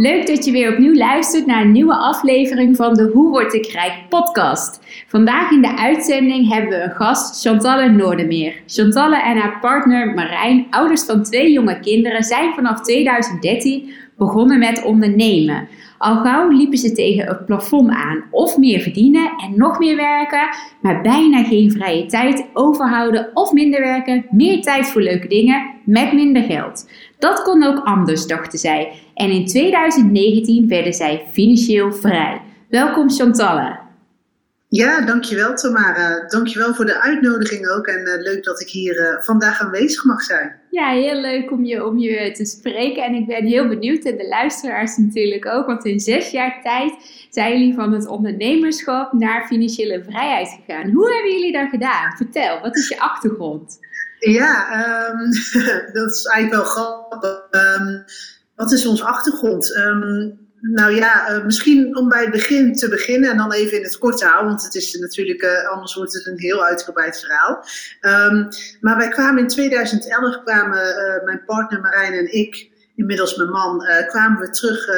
Leuk dat je weer opnieuw luistert naar een nieuwe aflevering van de Hoe Word ik Rijk podcast. Vandaag in de uitzending hebben we een gast, Chantalle Noordermeer. Chantalle en haar partner Marijn, ouders van twee jonge kinderen, zijn vanaf 2013 begonnen met ondernemen. Al gauw liepen ze tegen het plafond aan. Of meer verdienen en nog meer werken, maar bijna geen vrije tijd overhouden of minder werken. Meer tijd voor leuke dingen met minder geld. Dat kon ook anders, dachten zij. En in 2019 werden zij financieel vrij. Welkom Chantalle. Ja, dankjewel Tamara. Dankjewel voor de uitnodiging ook en uh, leuk dat ik hier uh, vandaag aanwezig mag zijn. Ja, heel leuk om je, om je te spreken en ik ben heel benieuwd en de luisteraars natuurlijk ook, want in zes jaar tijd zijn jullie van het ondernemerschap naar financiële vrijheid gegaan. Hoe hebben jullie dat gedaan? Vertel, wat is je achtergrond? Ja, um, dat is eigenlijk wel grappig. Um, wat is ons achtergrond? Um, nou ja, uh, misschien om bij het begin te beginnen en dan even in het kort houden, want het is natuurlijk, uh, anders wordt het een heel uitgebreid verhaal. Um, maar wij kwamen in 2011, kwamen uh, mijn partner Marijn en ik, inmiddels mijn man, kwamen we terug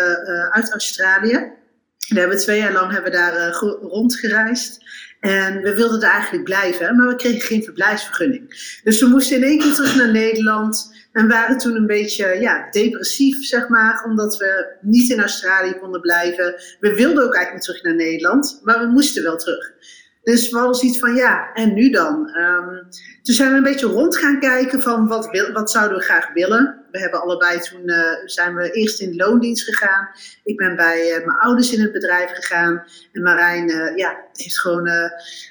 uit Australië. Daar hebben we twee jaar lang hebben we daar rondgereisd. En we wilden daar eigenlijk blijven, maar we kregen geen verblijfsvergunning. Dus we moesten in één keer terug naar Nederland. En waren toen een beetje ja, depressief, zeg maar, omdat we niet in Australië konden blijven. We wilden ook eigenlijk terug naar Nederland, maar we moesten wel terug. Dus we hadden zoiets van, ja, en nu dan? Um, toen zijn we een beetje rond gaan kijken van, wat, wat zouden we graag willen? We hebben allebei toen, uh, zijn we eerst in de loondienst gegaan. Ik ben bij uh, mijn ouders in het bedrijf gegaan. En Marijn, uh, ja, heeft gewoon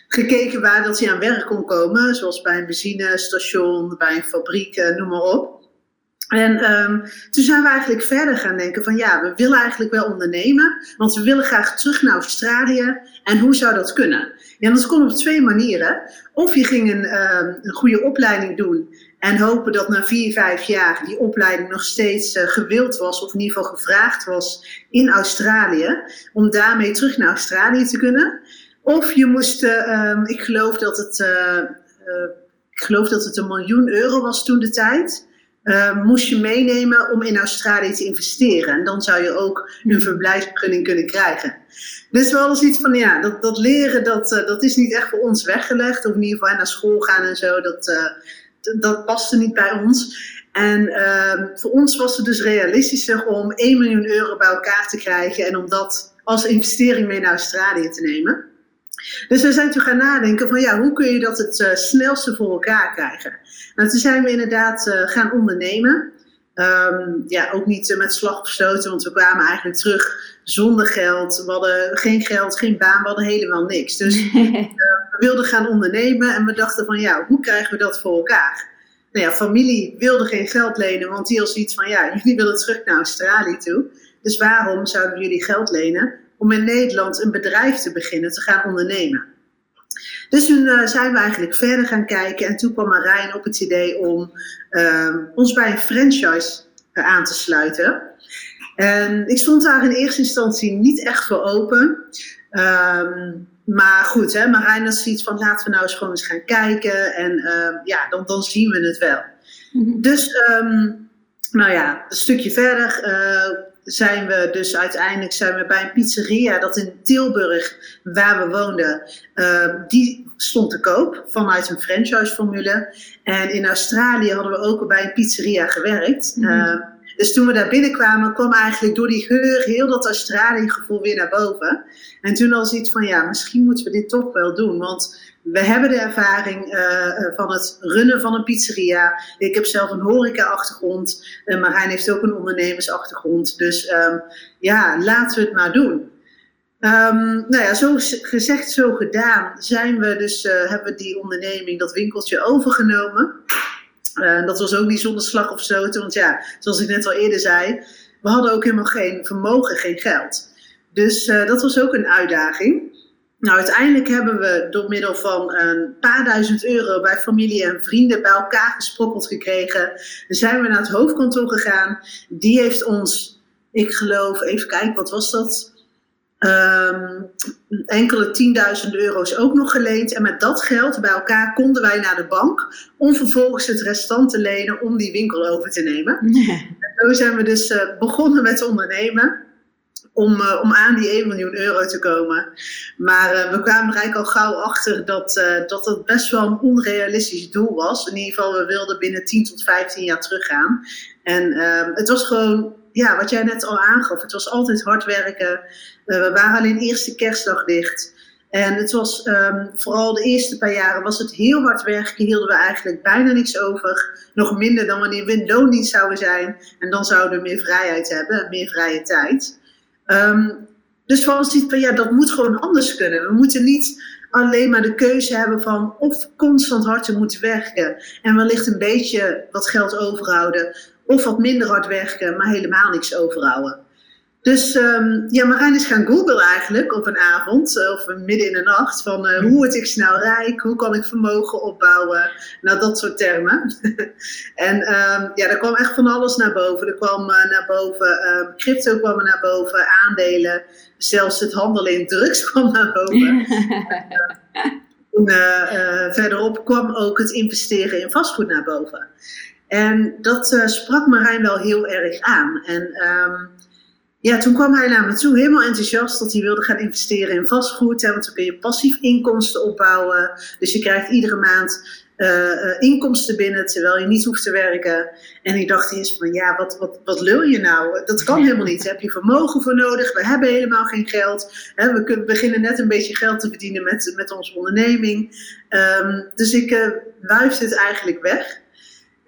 gekeken waar dat hij aan werk kon komen. Zoals bij een benzinestation, bij een fabriek, noem maar op. En um, toen zijn we eigenlijk verder gaan denken van ja, we willen eigenlijk wel ondernemen, want we willen graag terug naar Australië. En hoe zou dat kunnen? Ja, dat kon op twee manieren. Of je ging een, um, een goede opleiding doen en hopen dat na vier, vijf jaar die opleiding nog steeds uh, gewild was, of in ieder geval gevraagd was in Australië, om daarmee terug naar Australië te kunnen. Of je moest, uh, um, ik geloof dat het, uh, ik geloof dat het een miljoen euro was toen de tijd uh, moest je meenemen om in Australië te investeren. En dan zou je ook een hmm. verblijfsvergunning kunnen krijgen. Dus wel eens iets van, ja, dat, dat leren, dat, uh, dat is niet echt voor ons weggelegd. Of in ieder geval naar school gaan en zo, dat, uh, dat paste niet bij ons. En voor ons was het dus realistischer om 1 miljoen euro bij elkaar te krijgen en om dat als investering mee naar Australië te nemen. Dus we zijn toen gaan nadenken van ja, hoe kun je dat het uh, snelste voor elkaar krijgen? Nou, toen zijn we inderdaad uh, gaan ondernemen. Um, ja, ook niet uh, met slag of stoten, want we kwamen eigenlijk terug zonder geld. We hadden geen geld, geen baan, we hadden helemaal niks. Dus we wilden gaan ondernemen en we dachten van ja, hoe krijgen we dat voor elkaar? Nou ja, familie wilde geen geld lenen, want die was iets van ja, jullie willen terug naar Australië toe. Dus waarom zouden jullie geld lenen? Om in Nederland een bedrijf te beginnen, te gaan ondernemen. Dus toen uh, zijn we eigenlijk verder gaan kijken en toen kwam Marijn op het idee om uh, ons bij een franchise uh, aan te sluiten. En ik stond daar in eerste instantie niet echt voor open. Um, maar goed, hè, Marijn had zoiets van laten we nou eens gewoon eens gaan kijken en ehm, ja, dan, dan zien we het wel. Mm -hmm. Dus um, nou ja, een stukje verder uh, zijn we dus uiteindelijk zijn we bij een pizzeria dat in Tilburg, waar we woonden, uh, die stond te koop vanuit een franchise-formule. En in Australië hadden we ook bij een pizzeria gewerkt. Mm -hmm. uh, dus toen we daar binnenkwamen, kwam eigenlijk door die geur heel dat Australië-gevoel weer naar boven. En toen al iets van, ja, misschien moeten we dit toch wel doen. Want we hebben de ervaring uh, van het runnen van een pizzeria. Ik heb zelf een horeca-achtergrond. Uh, Marijn heeft ook een ondernemersachtergrond. Dus um, ja, laten we het maar doen. Um, nou ja, zo gezegd, zo gedaan, zijn we dus, hebben we die onderneming, dat winkeltje overgenomen. Dat was ook niet zonder slag of stoten, want ja, zoals ik net al eerder zei, we hadden ook helemaal geen vermogen, geen geld. Dus dat was ook een uitdaging. Nou, uiteindelijk hebben we door middel van een paar duizend euro bij familie en vrienden bij elkaar gesprokkeld gekregen. Dan zijn we naar het hoofdkantoor gegaan. Die heeft ons, ik geloof, even kijken, wat was dat? Um, enkele tienduizenden euro's ook nog geleend. En met dat geld bij elkaar konden wij naar de bank om vervolgens het restant te lenen om die winkel over te nemen. En zo zijn we dus uh, begonnen met ondernemen om, uh, om aan die 1 miljoen euro te komen. Maar uh, we kwamen er eigenlijk al gauw achter dat, uh, dat het best wel een onrealistisch doel was. In ieder geval, we wilden binnen 10 tot 15 jaar teruggaan. En ehm, het was gewoon, ja, wat jij net al aangaf, het was altijd hard werken. we waren alleen eerste kerstdag dicht. En het was um, vooral de eerste paar jaren was het heel hard werken, hielden we eigenlijk bijna niks over. Nog minder dan wanneer we in loondienst zouden zijn. En dan zouden we meer vrijheid hebben, meer vrije tijd. Um, dus van ons van ja, dat moet gewoon anders kunnen. We moeten niet alleen maar de keuze hebben van of constant hard te moeten werken en wellicht een beetje wat geld overhouden, of wat minder hard werken, maar helemaal niks overhouden. Dus um, ja, Marijn is gaan googlen eigenlijk op een avond uh, of midden in de nacht van uh, hoe word ik snel rijk, hoe kan ik vermogen opbouwen, nou dat soort termen. en um, ja, daar kwam echt van alles naar boven. Er kwam uh, naar boven, um, crypto kwam er naar boven, aandelen, zelfs het handelen in drugs kwam naar boven. Toen, verderop kwam ook het investeren in vastgoed naar boven. En dat sprak Marijn wel heel erg aan. En ja, toen kwam hij naar me toe, helemaal enthousiast, dat hij wilde gaan investeren in vastgoed. Hè, want dan kun je passief inkomsten opbouwen. Dus je krijgt iedere maand uh, uh, inkomsten binnen, terwijl je niet hoeft te werken. En ik dacht eerst van, ja, wat, wat, wat lul je nou? Dat kan helemaal niet. Daar heb je vermogen voor nodig. We hebben helemaal geen geld. Hè, we kunnen, beginnen net een beetje geld te verdienen met, met onze onderneming. Um, dus ik uh, wuifde het eigenlijk weg.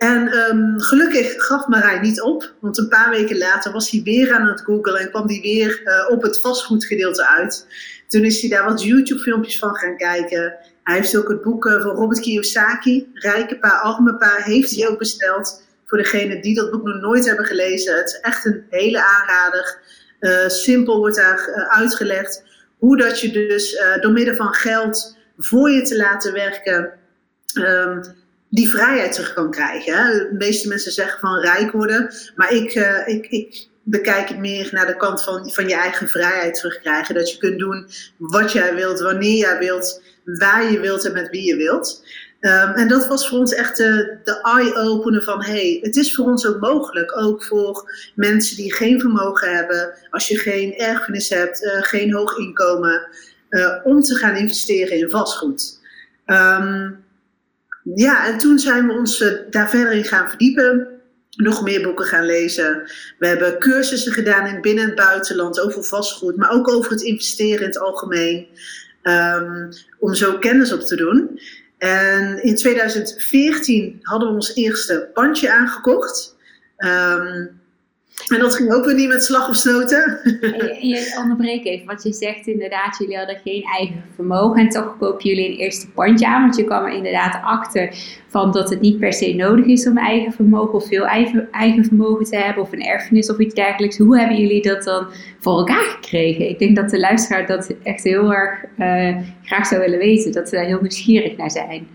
En um, gelukkig gaf Marij niet op, want een paar weken later was hij weer aan het googlen en kwam hij weer uh, op het vastgoedgedeelte uit. Toen is hij daar wat YouTube-filmpjes van gaan kijken. Hij heeft ook het boek uh, van Robert Kiyosaki, Rijke Pa, Arme Pa, heeft hij ook besteld. Voor degenen die dat boek nog nooit hebben gelezen. Het is echt een hele aanrader. Uh, simpel wordt daar uitgelegd hoe dat je dus door middel van geld voor je te laten werken... Um, die vrijheid terug kan krijgen. Hè? De meeste mensen zeggen van rijk worden, maar ik, uh, ik, ik bekijk het meer naar de kant van, van je eigen vrijheid terugkrijgen. Dat je kunt doen wat jij wilt, wanneer jij wilt, waar je wilt en met wie je wilt. Um, en dat was voor ons echt de, de eye-opener van, hey, het is voor ons ook mogelijk, ook voor mensen die geen vermogen hebben, als je geen erfenis hebt, uh, geen hoog inkomen, uh, om te gaan investeren in vastgoed. Um, ja, en toen zijn we ons uh, daar verder in gaan verdiepen. Nog meer boeken gaan lezen. We hebben cursussen gedaan in binnen- en buitenland over vastgoed, maar ook over het investeren in het algemeen. Um, om zo kennis op te doen. En in 2014 hadden we ons eerste pandje aangekocht. Um, en dat ging ook weer niet met slag of stoten. Je, onderbreek even, want je zegt inderdaad, jullie hadden geen eigen vermogen en toch kopen jullie een eerste pandje aan. Want je kwam er inderdaad achter van dat het niet per se nodig is om eigen vermogen of veel eigen, eigen vermogen te hebben of een erfenis of iets dergelijks. Hoe hebben jullie dat dan voor elkaar gekregen? Ik denk dat de luisteraar dat echt heel erg uh, graag zou willen weten, dat ze daar heel nieuwsgierig naar zijn.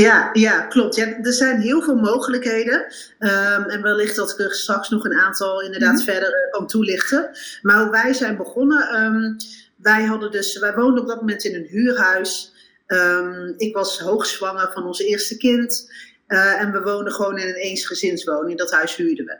Ja, ja klopt. Ja, er zijn heel veel mogelijkheden. Um, en wellicht dat ik er straks nog een aantal inderdaad mm -hmm. verder uh, kan toelichten. Maar hoe wij zijn begonnen, um, wij, hadden dus, wij woonden op dat moment in een huurhuis. Um, ik was hoogzwanger van ons eerste kind. Uh, en we woonden gewoon in een eensgezinswoning. Dat huis huurden we.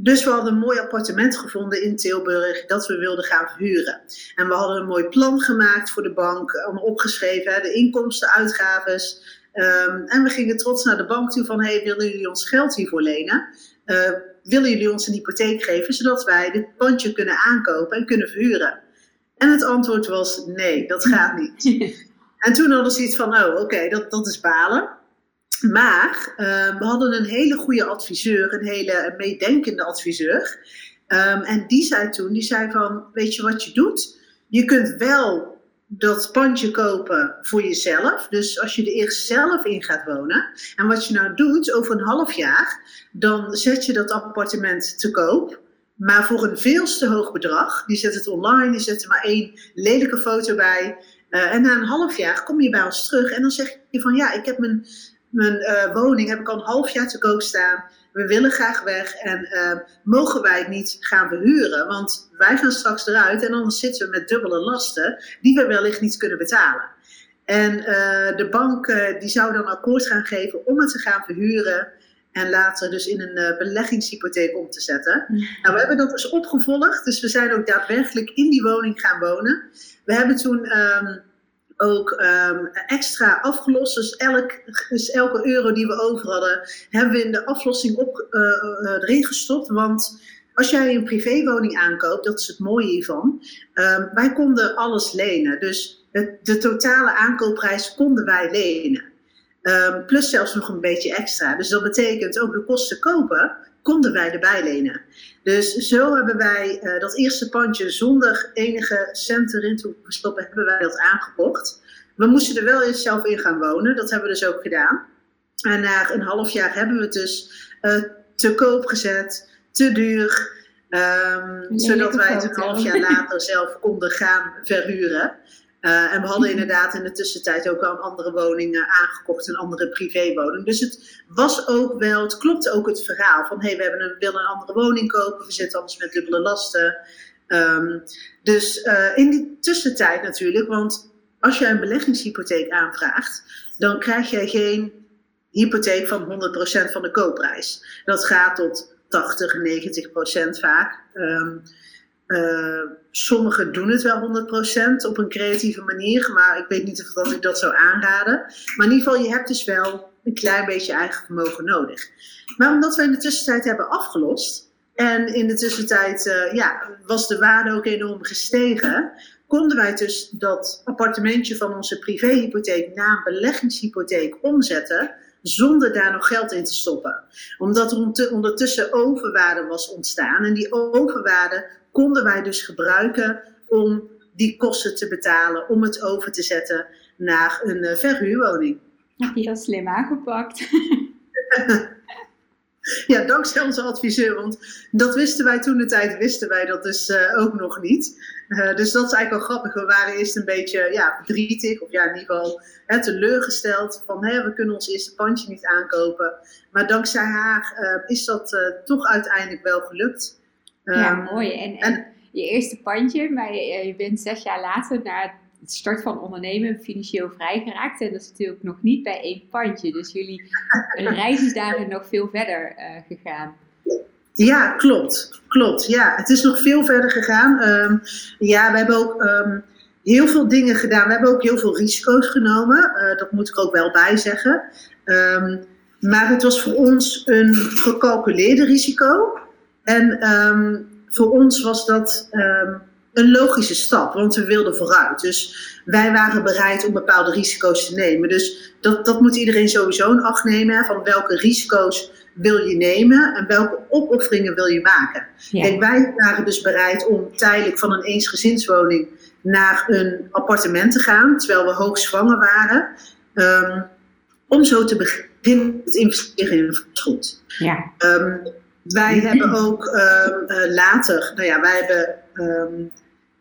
Dus we hadden een mooi appartement gevonden in Tilburg dat we wilden gaan verhuren. En we hadden een mooi plan gemaakt voor de bank, allemaal opgeschreven, hè, de inkomsten, uitgaves. Um, en we gingen trots naar de bank toe van, hey, willen jullie ons geld hiervoor lenen? Uh, willen jullie ons een hypotheek geven, zodat wij dit pandje kunnen aankopen en kunnen verhuren? En het antwoord was, nee, dat gaat niet. en toen hadden ze iets van, oh, oké, okay, dat, dat is balen. Maar uh, we hadden een hele goede adviseur, een hele meedenkende adviseur. Um, en die zei toen, die zei van, weet je wat je doet? Je kunt wel dat pandje kopen voor jezelf. Dus als je er eerst zelf in gaat wonen. En wat je nou doet, over een half jaar, dan zet je dat appartement te koop. Maar voor een veel te hoog bedrag. Die zet het online, die zet er maar één lelijke foto bij. Uh, en na een half jaar kom je bij ons terug en dan zeg je van ja, ik heb mijn, mijn uh, woning heb ik al een half jaar te koop staan. We willen graag weg en uh, mogen wij het niet gaan verhuren? Want wij gaan straks eruit en dan zitten we met dubbele lasten die we wellicht niet kunnen betalen. En de bank die zou dan akkoord gaan geven om het te gaan verhuren en later dus in een beleggingshypotheek om te zetten. Mm. Nou, we hebben dat dus opgevolgd, dus we zijn ook daadwerkelijk in die woning gaan wonen. We hebben toen um, ook um, extra afgelost. Dus, elk, dus elke euro die we over hadden, hebben we in de aflossing op, uh, uh, erin gestopt. Want als jij een privéwoning aankoopt, dat is het mooie hiervan. Um, wij konden alles lenen. Dus de totale aankoopprijs konden wij lenen. Um, plus zelfs nog een beetje extra. Dus dat betekent ook de kosten kopen konden wij erbij lenen. Dus zo hebben wij uh, dat eerste pandje zonder enige cent erin te stoppen, hebben wij dat aangekocht. We moesten er wel eens zelf in gaan wonen, dat hebben we dus ook gedaan. En na een half jaar hebben we het dus uh, te koop gezet, te duur, um, zodat wij het een half jaar later zelf konden gaan verhuren. Uh, en we hadden inderdaad in de tussentijd ook al een andere woning uh, aangekocht, een andere privéwoning. Dus het was ook wel, het klopte ook het verhaal van hey, we hebben een, willen een andere woning kopen, we zitten anders met dubbele lasten. Um, dus uh, in die tussentijd natuurlijk, want als jij een beleggingshypotheek aanvraagt, dan krijg je geen hypotheek van 100% van de koopprijs. Dat gaat tot 80, 90% vaak. Um, uh, sommigen doen het wel 100% op een creatieve manier, maar ik weet niet of dat ik dat zou aanraden. Maar in ieder geval, je hebt dus wel een klein beetje eigen vermogen nodig. Maar omdat we in de tussentijd hebben afgelost en in de tussentijd uh, ja, was de waarde ook enorm gestegen, konden wij dus dat appartementje van onze privéhypotheek naar een beleggingshypotheek omzetten zonder daar nog geld in te stoppen. Omdat er ondertussen overwaarde was ontstaan. En die overwaarde konden wij dus gebruiken om die kosten te betalen, om het over te zetten naar een uh, verhuurwoning. Heb je dat slim aangepakt? ja, dankzij onze adviseur, want dat wisten wij toen de tijd, wisten wij dat dus uh, ook nog niet. Uh, dus dat is eigenlijk wel grappig. We waren eerst een beetje ja, verdrietig, of ja, in ieder geval hè, teleurgesteld van hè, we kunnen ons eerste pandje niet aankopen. Maar dankzij haar is dat toch uiteindelijk wel gelukt ja, ehm, mooi. En, en, je eerste pandje, maar je, bent zes jaar later na het start van ondernemen financieel vrijgeraakt. En dat is natuurlijk nog niet bij één pandje. Dus jullie reis is daarin nog veel verder uh, gegaan. Ja, klopt. Klopt. Ja, het is nog veel verder gegaan. Um, ja, we hebben ook um, heel veel dingen gedaan. We hebben ook heel veel risico's genomen. Uh, dat moet ik ook wel bij zeggen. Um, maar het was voor ons een gecalculeerde risico. En um, voor ons was dat um, een logische stap, want we wilden vooruit. Dus wij waren bereid om bepaalde risico's te nemen. Dus dat, dat moet iedereen sowieso in acht nemen. van welke risico's wil je nemen en welke opofferingen wil je maken. Ja. Kijk, wij waren dus bereid om tijdelijk van een eensgezinswoning naar een appartement te gaan, terwijl we hoogzwanger waren. Um, om zo te beginnen met investeren in vastgoed. Ja. Um, wij hebben ook um, uh, later, nou ja, wij hebben um,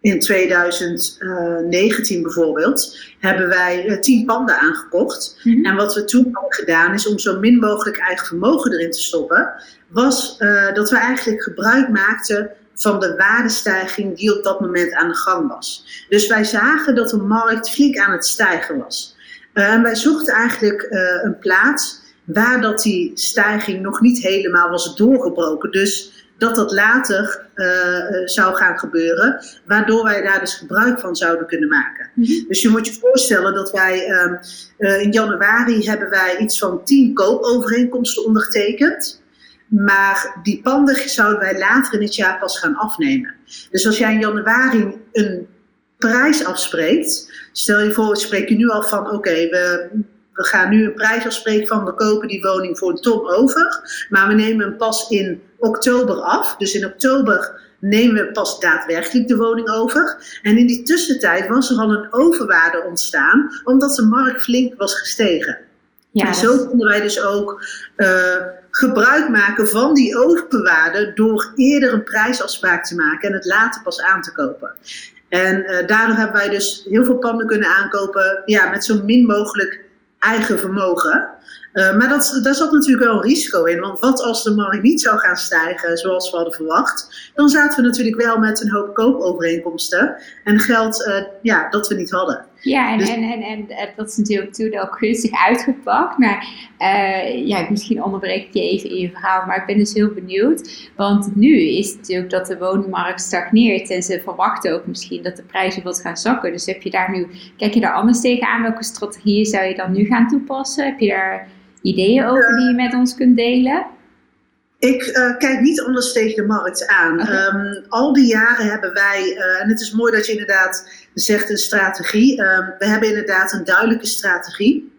in 2019 bijvoorbeeld, hebben wij uh, tien panden aangekocht. Mm -hmm. En wat we toen hebben gedaan is om zo min mogelijk eigen vermogen erin te stoppen, was uh, dat we eigenlijk gebruik maakten van de waardestijging die op dat moment aan de gang was. Dus wij zagen dat de markt flink aan het stijgen was. en wij zochten eigenlijk een plaats waar dat die stijging nog niet helemaal was doorgebroken. Dus dat dat later uh, zou gaan gebeuren, waardoor wij daar dus gebruik van zouden kunnen maken. Mm -hmm. Dus je moet je voorstellen dat wij uh, uh, in januari hebben wij iets van tien koopovereenkomsten ondertekend. Maar die panden zouden wij later in het jaar pas gaan afnemen. Dus als jij in januari een prijs afspreekt, stel je voor, we spreken nu al van oké, okay, we we gaan nu een prijs afspreken van we kopen die woning voor een ton over. Maar we nemen hem pas in oktober af. Dus in oktober nemen we pas daadwerkelijk de woning over. En in die tussentijd was er al een overwaarde ontstaan, omdat de markt flink was gestegen. Ja, en zo konden wij dus ook uh, gebruik maken van die overwaarde door eerder een prijsafspraak te maken en het later pas aan te kopen. En uh, daardoor hebben wij dus heel veel panden kunnen aankopen ja, met zo min mogelijk eigen vermogen. Uh, maar dat, daar zat natuurlijk wel een risico in. Want wat als de markt niet zou gaan stijgen zoals we hadden verwacht? Dan zaten we natuurlijk wel met een hoop koopovereenkomsten. En geld uh, ja, dat we niet hadden. Ja, en, dus, en, en, en, dat is natuurlijk toen ook gunstig uitgepakt. Maar uh, ja, misschien onderbreek ik je even in je verhaal. Maar ik ben dus heel benieuwd. Want nu is het natuurlijk dat de woningmarkt stagneert. En ze verwachten ook misschien dat de prijzen wat gaan zakken. Dus heb je daar nu, kijk je daar anders tegenaan? Welke strategieën zou je dan nu gaan toepassen? Heb je daar ideeën over die je met ons kunt delen? Ik uh, kijk niet anders tegen de markt aan. Um, al die jaren hebben wij, uh, en het is mooi dat je inderdaad zegt een strategie. Um, we hebben inderdaad een duidelijke strategie.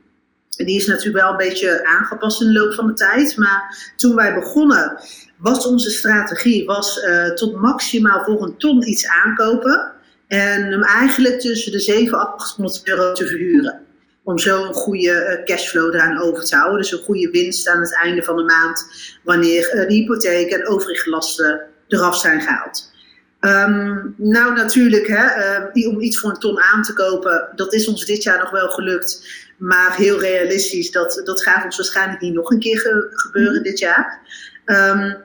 En die is natuurlijk wel een beetje aangepast in de loop van de tijd. Maar toen wij begonnen, was onze strategie was, uh, tot maximaal voor een ton iets aankopen. En hem eigenlijk tussen de 700 en 800 euro te verhuren om zo een goede eh, cashflow eraan over te houden. Dus een goede winst aan het einde van de maand, wanneer eh, de hypotheek en overige lasten eraf zijn gehaald. Um, nou, natuurlijk, hè, uh, om iets voor een ton aan te kopen, dat is ons dit jaar nog wel gelukt. Maar heel realistisch, dat, dat gaat ons waarschijnlijk niet nog een keer gebeuren mhm. dit jaar. Um,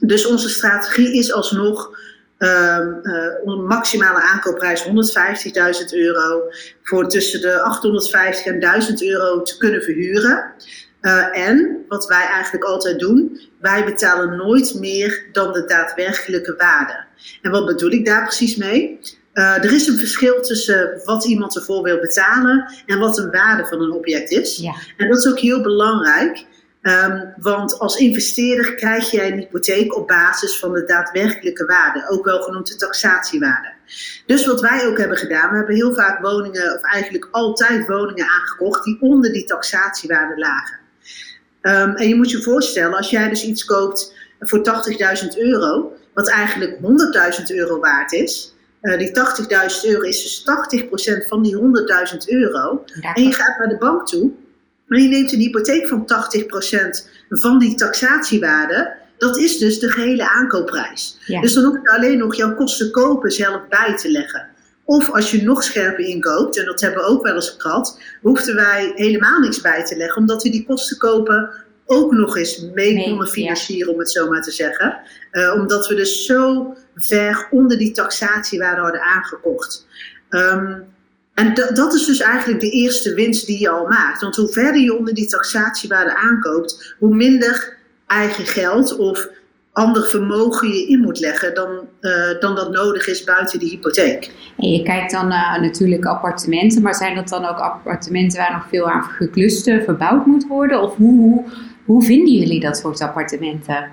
dus onze strategie is alsnog Um, uh, maximale aankoopprijs 150.000 euro voor tussen de 850 en 1000 euro te kunnen verhuren. Uh, en wat wij eigenlijk altijd doen, wij betalen nooit meer dan de daadwerkelijke waarde. En wat bedoel ik daar precies mee? Uh, er is een verschil tussen wat iemand ervoor wil betalen en wat een waarde van een object is. Ja. En dat is ook heel belangrijk. Um, want als investeerder krijg jij een hypotheek op basis van de daadwerkelijke waarde, ook wel genoemd de taxatiewaarde. Dus wat wij ook hebben gedaan, we hebben heel vaak woningen, of eigenlijk altijd woningen aangekocht die onder die taxatiewaarde lagen. Um, en je moet je voorstellen, als jij dus iets koopt voor 80.000 euro, wat eigenlijk 100.000 euro waard is, uh, die 80.000 euro is dus 80% van die 100.000 euro. En je gaat naar de bank toe maar je neemt een hypotheek van 80% van die taxatiewaarde. Dat is dus de gehele aankoopprijs. Dus dan hoef je alleen nog jouw kosten kopen zelf bij te leggen. Of als je nog scherper inkoopt, en dat hebben we ook wel eens gehad, hoefden wij helemaal niks bij te leggen, omdat we die kosten kopen ook nog eens mee konden financieren, om het zo maar te zeggen. Uh, omdat we dus zo ver onder die taxatiewaarde hadden aangekocht. Um, en dat is dus eigenlijk de eerste winst die je al maakt. Want hoe verder je onder die taxatiewaarde aankoopt, hoe minder eigen geld of ander vermogen je in moet leggen dan, uh, dan dat nodig is buiten die hypotheek. En je kijkt dan uh, natuurlijk appartementen, maar zijn dat dan ook appartementen waar nog veel aan geklusten verbouwd moet worden? Of hoe, hoe, hoe vinden jullie dat soort appartementen?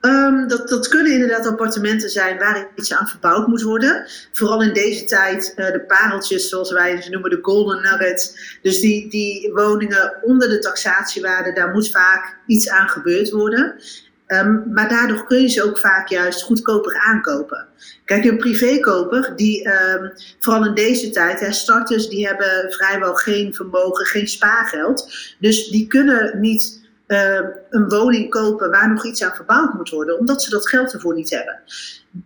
Um, dat, dat kunnen inderdaad appartementen zijn waar iets aan verbouwd moet worden. Vooral in deze tijd uh, de pareltjes, zoals wij ze noemen, de golden nuggets. Dus die, die woningen onder de taxatiewaarde, daar moet vaak iets aan gebeurd worden. Um, maar daardoor kun je ze ook vaak juist goedkoper aankopen. Kijk, een privékoper, die um, vooral in deze tijd, hè, starters, die hebben vrijwel geen vermogen, geen spaargeld. Dus die kunnen niet uh, een woning kopen waar nog iets aan verbouwd moet worden, omdat ze dat geld ervoor niet hebben.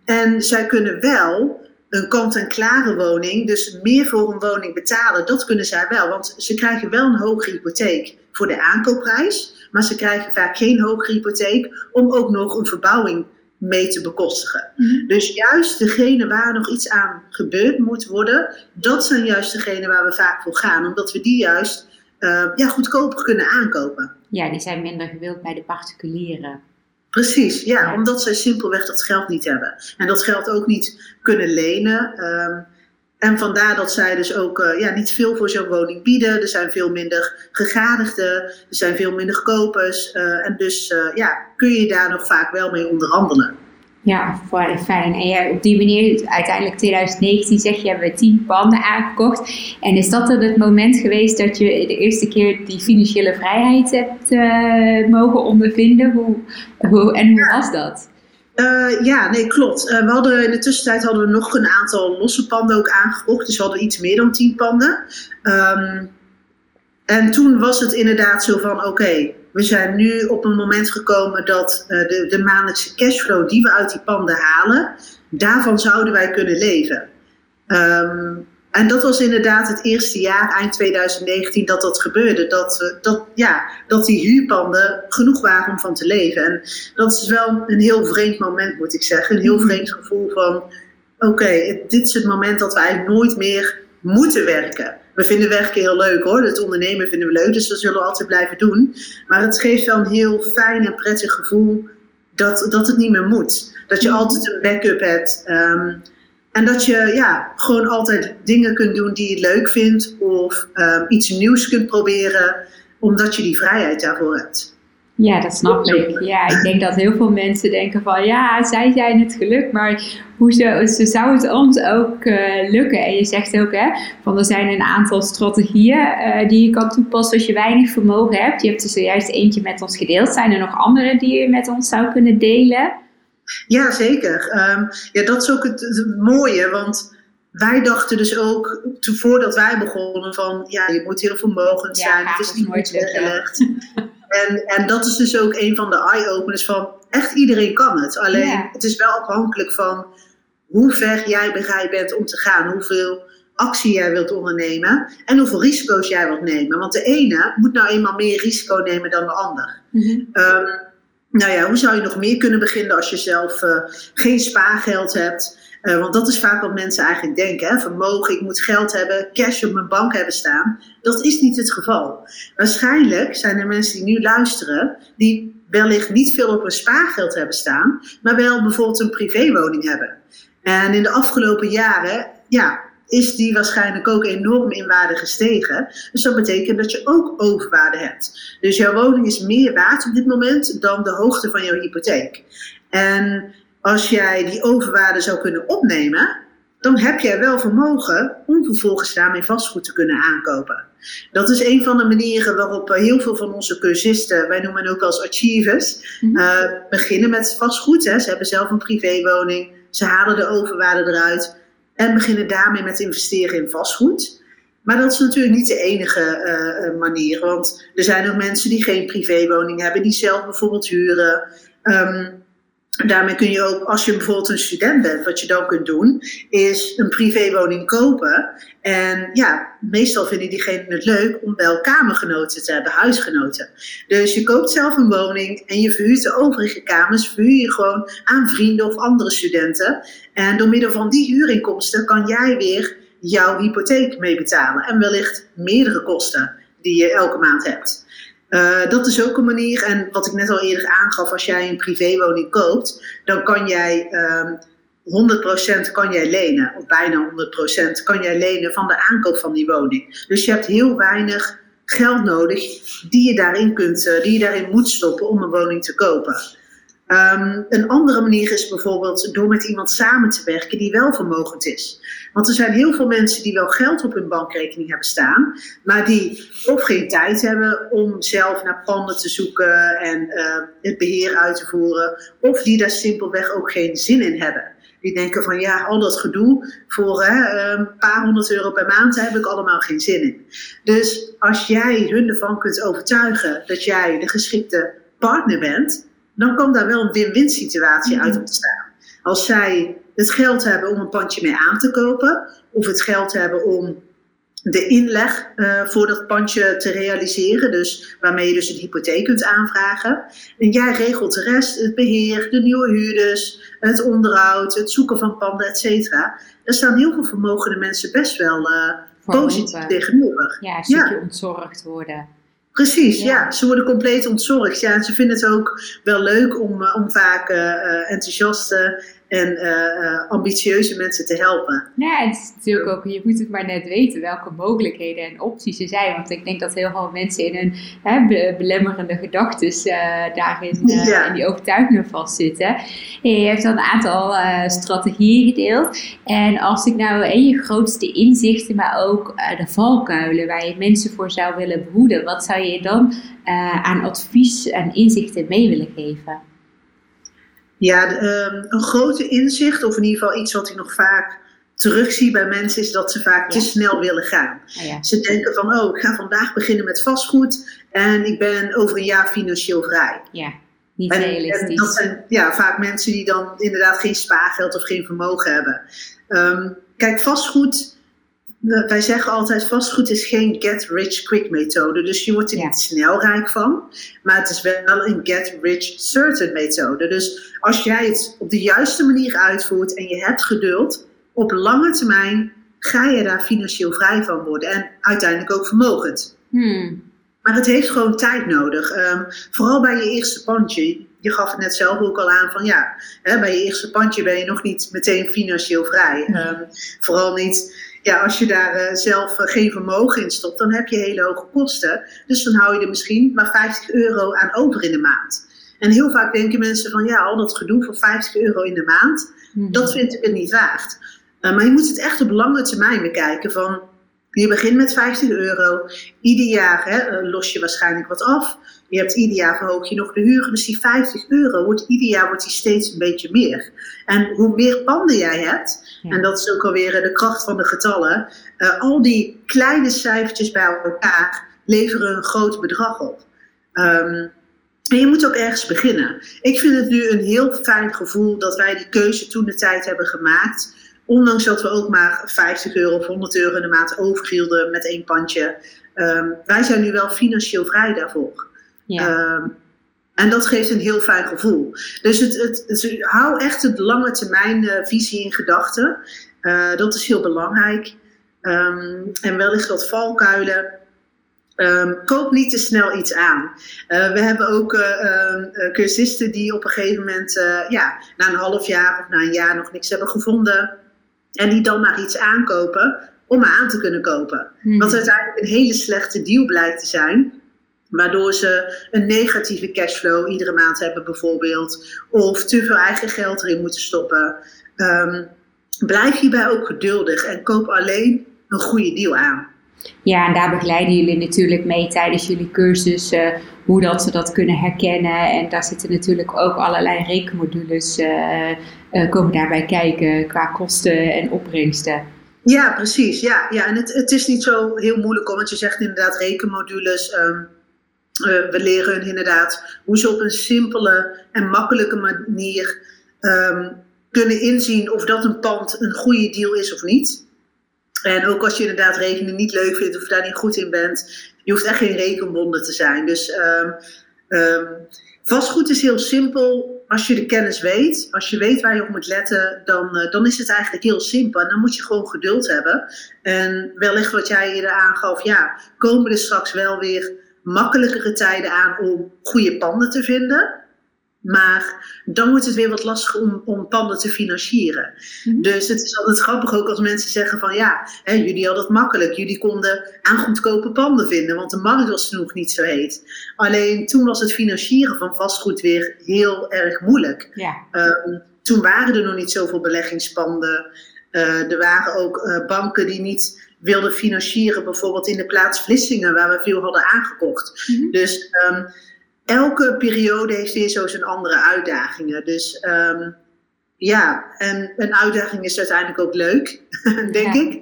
En zij kunnen wel een kant-en-klare woning, dus meer voor een woning betalen, dat kunnen zij wel. Want ze krijgen wel een hogere hypotheek voor de aankoopprijs, maar ze krijgen vaak geen hogere hypotheek om ook nog een verbouwing mee te bekostigen. Mhm. Dus juist degene waar nog iets aan gebeurd moet worden, dat zijn juist degene waar we vaak voor gaan, omdat we die juist uh, ja, goedkoper kunnen aankopen. Ja, die zijn minder gewild bij de particulieren. Precies, ja, omdat zij simpelweg dat geld niet hebben. En dat geld ook niet kunnen lenen. Um, en vandaar dat zij dus ook uh, ja, niet veel voor zo'n woning bieden. Er zijn veel minder gegadigden, er zijn veel minder kopers. Uh, en dus uh, ja, kun je daar nog vaak wel mee onderhandelen. Ja, fijn. En ja, op die manier, uiteindelijk 2019 zeg je, hebben we tien panden aangekocht. En is dat dan het moment geweest dat je de eerste keer die financiële vrijheid hebt uh, mogen ondervinden? Hoe, hoe, en hoe was dat? Uh, ja, nee, klopt. Uh, we hadden in de tussentijd hadden we nog een aantal losse panden ook aangekocht. Dus we hadden iets meer dan tien panden. Um, en toen was het inderdaad zo van: oké, we zijn nu op een moment gekomen dat uh, de, de maandelijkse cashflow die we uit die panden halen, daarvan zouden wij kunnen leven. Um, en dat was inderdaad het eerste jaar, eind 2019, dat dat gebeurde. Dat, we, dat, ja, dat die huurpanden genoeg waren om van te leven. En dat is wel een heel vreemd moment, moet ik zeggen. Een heel mhm. vreemd gevoel van: oké, dit is het moment dat eigenlijk nooit meer moeten werken. We vinden werken heel leuk hoor. Het ondernemen vinden we leuk, dus dat zullen we altijd blijven doen. Maar het geeft wel een heel fijn en prettig gevoel dat, dat het niet meer moet. Dat je mhm. altijd een backup hebt. Um, en dat je ja, gewoon altijd dingen kunt doen die je leuk vindt of um, iets nieuws kunt proberen, omdat je die vrijheid daarvoor hebt. Ja, dat snap ik. Ja, ik denk dat heel veel mensen denken van ja, zij zijn het geluk, maar hoe ze, zou het ons ook uh, lukken? En je zegt ook hè, van er zijn een aantal strategieën uh, die je kan toepassen als je weinig vermogen hebt. Je hebt er zojuist eentje met ons gedeeld. Zijn er nog andere die je met ons zou kunnen delen? Ja, zeker. Um, ja, dat is ook het, mooie, want wij dachten dus ook, voordat wij begonnen, van ja, je moet heel vermogend zijn, het is niet nooit weggelegd. en, en dat is dus ook een van de eye-openers van, echt iedereen kan het. Alleen, het is wel afhankelijk van hoe ver jij bereid bent om te gaan, hoeveel actie jij wilt ondernemen en hoeveel risico's jij wilt nemen. Want de ene moet nou eenmaal meer risico nemen dan de ander. Mm nou ja, hoe zou je nog meer kunnen beginnen als je zelf uh, geen spaargeld hebt? Uh, want dat is vaak wat mensen eigenlijk denken. Hè? Vermogen, ik moet geld hebben, cash op mijn bank hebben staan. Dat is niet het geval. Waarschijnlijk zijn er mensen die nu luisteren, die wellicht niet veel op hun spaargeld hebben staan, maar wel bijvoorbeeld een privéwoning hebben. En in de afgelopen jaren, ja, is die waarschijnlijk ook enorm in waarde gestegen. Dus dat betekent dat je ook overwaarde hebt. Dus jouw woning is meer waard op dit moment dan de hoogte van jouw hypotheek. En als jij die overwaarde zou kunnen opnemen, dan heb jij wel vermogen om vervolgens daarmee vastgoed te kunnen aankopen. Dat is een van de manieren waarop heel veel van onze cursisten, wij noemen het ook als achievers, mhm. uh, beginnen met vastgoed. Hè. Ze hebben zelf een privéwoning, ze halen de overwaarde eruit en beginnen daarmee met investeren in vastgoed. Maar dat is natuurlijk niet de enige uh, manier. Want er zijn ook mensen die geen privéwoning hebben, die zelf bijvoorbeeld huren. Um, daarmee kun je ook, als je bijvoorbeeld een student bent, wat je dan kunt doen, is een privéwoning kopen. En ja, meestal vinden diegenen het leuk om wel kamergenoten te hebben, huisgenoten. Dus je koopt zelf een woning en je verhuurt de overige kamers, verhuur je gewoon aan vrienden of andere studenten. En door middel van die huurinkomsten kan jij weer jouw hypotheek mee betalen. En wellicht meerdere kosten die je elke maand hebt. Uh, dat is ook een manier. En wat ik net al eerder aangaf, als jij een privéwoning koopt, dan kan jij um, ehm, 100% kan jij lenen, of bijna 100% kan jij lenen van de aankoop van die woning. Dus je hebt heel weinig geld nodig die je daarin, kunt, uh, die je daarin moet stoppen om een woning te kopen. Um, een andere manier is bijvoorbeeld door met iemand samen te werken die wel vermogend is. Want er zijn heel veel mensen die wel geld op hun bankrekening hebben staan, maar die of geen tijd hebben om zelf naar panden te zoeken en uh, het beheer uit te voeren, of die daar simpelweg ook geen zin in hebben. Die denken van ja, al dat gedoe voor hè, een paar honderd euro per maand, heb ik allemaal geen zin in. Dus als jij hun ervan kunt overtuigen dat jij de geschikte partner bent, dan kan daar wel een win-win situatie uit ontstaan. Als zij het geld hebben om een pandje mee aan te kopen, of het geld hebben om de inleg uh, voor dat pandje te realiseren, dus waarmee je dus een hypotheek kunt aanvragen. En jij regelt de rest, het beheer, de nieuwe huurders, het onderhoud, het zoeken van panden, et cetera. Daar staan heel veel vermogende mensen best wel uh, positief tegenover. Ja, een stukje ja. ontzorgd worden. Precies, ja. Ze worden compleet ontzorgd. Ja, en ze vinden het ook wel leuk om, eh, om vaak uh, enthousiaste en uh, ambitieuze mensen te helpen. Ja, het is natuurlijk ook, je moet het maar net weten welke mogelijkheden en opties er zijn. Want ik denk dat heel veel mensen in hun hè, belemmerende gedachten uh, daarin ja. in die overtuigingen vastzitten. En je hebt al een aantal strategieën gedeeld. En als ik nou in je grootste inzichten, maar ook de valkuilen waar je mensen voor zou willen behoeden, wat zou je dan aan advies en inzichten mee willen geven? Ja, ehm, een grote inzicht, of in ieder geval iets wat ik nog vaak terugzie bij mensen, is dat ze vaak te snel willen gaan. Ah, ja. Ze denken van, oh, ik ga vandaag beginnen met vastgoed en ik ben over een jaar financieel vrij. ja, niet En, en realistisch. dat zijn ja, vaak mensen die dan inderdaad geen spaargeld of geen vermogen hebben. Ehm, kijk, vastgoed, wij zeggen altijd, vastgoed is geen get-rich-quick methode. Dus je wordt er Ja. niet snel rijk van, maar het is wel een get-rich-certain methode. Dus als jij het op de juiste manier uitvoert en je hebt geduld, op lange termijn ga je daar financieel vrij van worden en uiteindelijk ook vermogend. Hmm, Maar het heeft gewoon tijd nodig. Ehm, vooral bij je eerste pandje. Je gaf het net zelf ook al aan van ja, hè, bij je eerste pandje ben je nog niet meteen financieel vrij. Ehm, vooral niet ja, als je daar eh, zelf eh, geen vermogen in stopt, dan heb je hele hoge kosten. Dus dan hou je er misschien maar 50 euro aan over in de maand. En heel vaak denken mensen van ja, al dat gedoe voor 50 euro in de maand, hmm. dat vind ik het niet waard. Uh, maar je moet het echt op lange termijn bekijken. Van, je begint met 50 euro. Ieder jaar hè, uh, los je waarschijnlijk wat af. Je hebt ieder jaar verhoog je nog de huur. Dus die 50 euro wordt ieder jaar wordt die steeds een beetje meer. En hoe meer panden jij hebt, Ja. en dat is ook alweer de kracht van de getallen. Uh, al die kleine cijfertjes bij elkaar leveren een groot bedrag op. Um, en je moet ook ergens beginnen. Ik vind het nu een heel fijn gevoel dat wij die keuze toen de tijd hebben gemaakt. Ondanks dat we ook maar 50 euro of 100 euro in de maand overhielden met één pandje. Um, wij zijn nu wel financieel vrij daarvoor. Ja. Um, en dat geeft een heel fijn gevoel. Dus het, het, het, hou echt het lange termijn uh, visie in gedachten. Uh, dat is heel belangrijk. Um, en wellicht wat valkuilen. Um, koop niet te snel iets aan. Uh, we hebben ook cursisten die op een gegeven moment, ja, na een half jaar of na een jaar nog niks hebben gevonden. En die dan maar iets aankopen om maar aan te kunnen kopen. Hmm. Wat uiteindelijk een hele slechte deal blijkt te zijn. Waardoor ze een negatieve cashflow iedere maand hebben bijvoorbeeld. Of te veel eigen geld erin moeten stoppen. Um, blijf hierbij ook geduldig en koop alleen een goede deal aan. Ja, en daar begeleiden jullie natuurlijk mee tijdens jullie cursus uh, hoe dat ze dat kunnen herkennen. En daar zitten natuurlijk ook allerlei rekenmodules uh, uh, komen daarbij kijken qua kosten en opbrengsten. Ja, precies. Ja, ja. en het, het is niet zo heel moeilijk, want je zegt inderdaad rekenmodules. Um, we leren hun inderdaad hoe ze op een simpele en makkelijke manier um, kunnen inzien of dat een pand een goede deal is of niet. En ook als je inderdaad rekening niet leuk vindt of daar niet goed in bent, je hoeft echt geen rekenwonder te zijn. Dus um, um, vastgoed is heel simpel. Als je de kennis weet, als je weet waar je op moet letten, dan, uh, dan is het eigenlijk heel simpel. En dan moet je gewoon geduld hebben. En wellicht wat jij eerder aangaf, ja, komen er straks wel weer makkelijkere tijden aan om goede panden te vinden. Maar dan wordt het weer wat lastig om, om panden te financieren. Mm-hmm. Dus het is altijd grappig ook als mensen zeggen van ja, hè, jullie hadden het makkelijk. Jullie konden aan goedkope panden vinden, want de markt was toen nog niet zo heet. Alleen toen was het financieren van vastgoed weer heel erg moeilijk. Ja. Um, toen waren er nog niet zoveel beleggingspanden. Uh, er waren ook uh, banken die niet wilden financieren, bijvoorbeeld in de plaats Vlissingen, waar we veel hadden aangekocht. Mm-hmm. Dus um, elke periode heeft weer zo zijn andere uitdagingen. Dus um, ja, en een uitdaging is uiteindelijk ook leuk, denk ja. ik.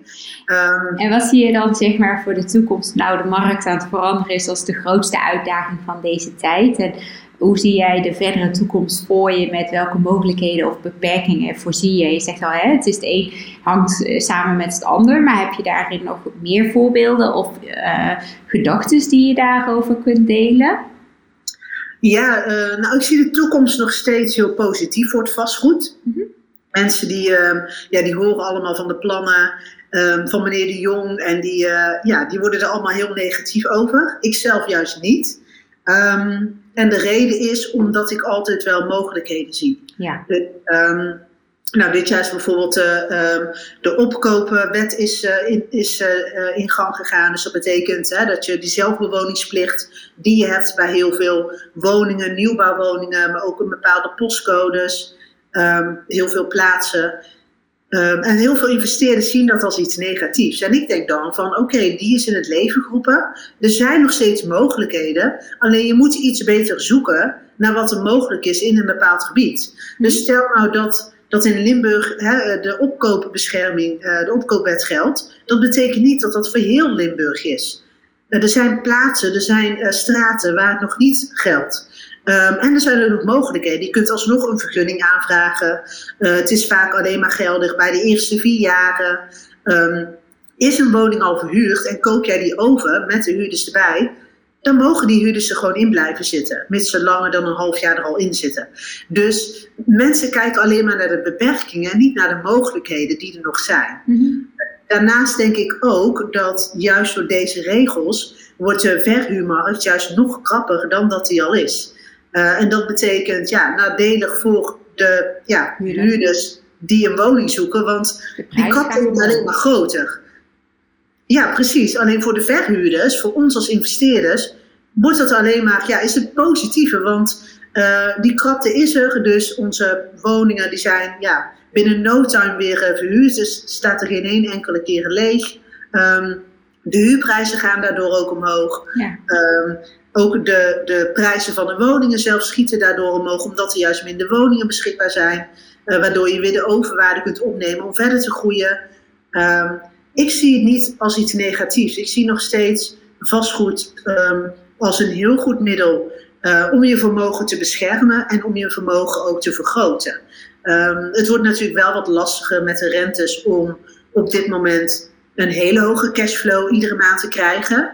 Um, en wat zie je dan zeg maar voor de toekomst? Nou, de markt aan het veranderen is als de grootste uitdaging van deze tijd. En hoe zie jij de verdere toekomst voor je? Met welke mogelijkheden of beperkingen voorzie je? Je zegt al, hè, het is het een hangt samen met het ander. Maar heb je daarin nog meer voorbeelden of uh, gedachten die je daarover kunt delen? Ja, uh, nou ik zie de toekomst nog steeds heel positief voor het vastgoed. Mm-hmm. Mensen die, uh, ja, die horen allemaal van de plannen um, van meneer de Jong en die, uh, ja, die worden er allemaal heel negatief over. Ik zelf juist niet. Um, en de reden is omdat ik altijd wel mogelijkheden zie. Ja. De, um, nou, dit jaar is bijvoorbeeld uh, um, de opkopenwet is, uh, in, is uh, in gang gegaan. Dus dat betekent hè, dat je die zelfbewoningsplicht die je hebt bij heel veel woningen, nieuwbouwwoningen, maar ook in bepaalde postcodes, um, heel veel plaatsen. Ehm, en heel veel investeerders zien dat als iets negatiefs. En ik denk dan van oké, die is in het leven geroepen. Er zijn nog steeds mogelijkheden. Alleen je moet iets beter zoeken naar wat er mogelijk is in een bepaald gebied. Dus stel nou dat, dat in Limburg hè, de opkoopbescherming, uh, de opkoopwet geldt. Dat betekent niet dat dat voor heel Limburg is. Uh, er zijn plaatsen, er zijn straten waar het nog niet geldt. Um, en er zijn nog mogelijkheden. Je kunt alsnog een vergunning aanvragen. Het is vaak alleen maar geldig bij de eerste vier jaren. Um, is een woning al verhuurd en koop jij die over met de huurders erbij, dan mogen die huurders er gewoon in blijven zitten. Mits ze langer dan een half jaar er al in zitten. Dus mensen kijken alleen maar naar de beperkingen en niet naar de mogelijkheden die er nog zijn. Mm-hmm. Daarnaast denk ik ook dat juist door deze regels wordt de verhuurmarkt juist nog krapper dan dat die al is. Uh, en dat betekent ja, nadelig voor de ja, huurders die een woning zoeken, want die krapte wordt alleen maar groter. Ja, precies. Alleen voor de verhuurders, voor ons als investeerders, wordt dat alleen maar, ja, is het positieve, want uh, die krapte is er, dus onze woningen die zijn ja, binnen no time weer uh, verhuurd, dus staat er geen één enkele keer leeg. Um, de huurprijzen gaan daardoor ook omhoog. Ja. Um, ook de, de prijzen van de woningen zelf schieten daardoor omhoog, omdat er juist minder woningen beschikbaar zijn. Uh, waardoor je weer de overwaarde kunt opnemen om verder te groeien. Um, ik zie het niet als iets negatiefs. Ik zie nog steeds vastgoed um, als een heel goed middel uh, om je vermogen te beschermen en om je vermogen ook te vergroten. Um, het wordt natuurlijk wel wat lastiger met de rentes om op dit moment een hele hoge cashflow iedere maand te krijgen.